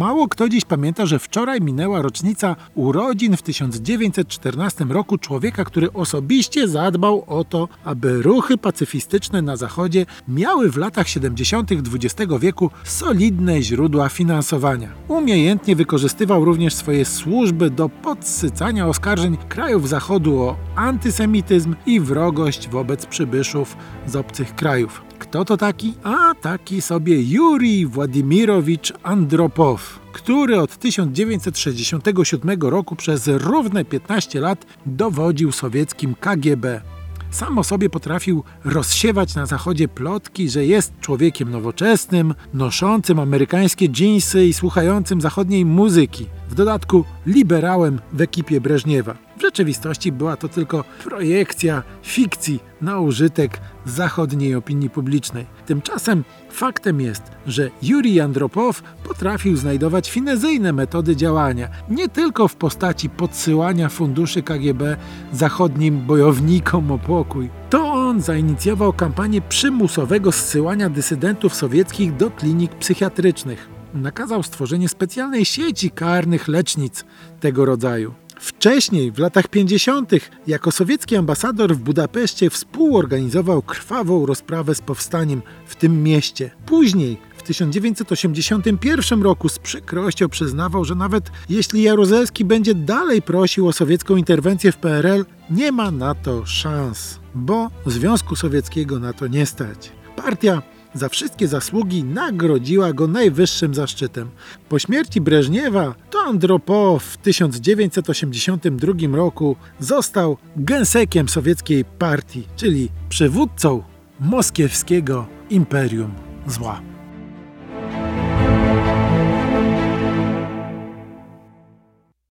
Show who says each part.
Speaker 1: Mało kto dziś pamięta, że wczoraj minęła rocznica urodzin w 1914 roku człowieka, który osobiście zadbał o to, aby ruchy pacyfistyczne na Zachodzie miały w latach 70. XX wieku solidne źródła finansowania. Umiejętnie wykorzystywał również swoje służby do podsycania oskarżeń krajów Zachodu o antysemityzm i wrogość wobec przybyszów z obcych krajów. Kto to taki? A taki sobie Jurij Władimirowicz Andropow, który od 1967 roku przez równe 15 lat dowodził sowieckim KGB. Sam o sobie potrafił rozsiewać na zachodzie plotki, że jest człowiekiem nowoczesnym, noszącym amerykańskie dżinsy i słuchającym zachodniej muzyki. W dodatku liberałem w ekipie Breżniewa. W rzeczywistości była to tylko projekcja fikcji na użytek zachodniej opinii publicznej. Tymczasem faktem jest, że Jurij Andropow potrafił znajdować finezyjne metody działania, nie tylko w postaci podsyłania funduszy KGB zachodnim bojownikom o pokój. To on zainicjował kampanię przymusowego zsyłania dysydentów sowieckich do klinik psychiatrycznych. Nakazał stworzenie specjalnej sieci karnych lecznic tego rodzaju. Wcześniej, w latach 50., jako sowiecki ambasador w Budapeszcie współorganizował krwawą rozprawę z powstaniem w tym mieście. Później, w 1981 roku z przykrością przyznawał, że nawet jeśli Jaruzelski będzie dalej prosił o sowiecką interwencję w PRL, nie ma na to szans, bo Związku Sowieckiego na to nie stać. Partia za wszystkie zasługi nagrodziła go najwyższym zaszczytem. Po śmierci Breżniewa to Andropow w 1982 roku został gensekiem sowieckiej partii, czyli przywódcą moskiewskiego imperium zła.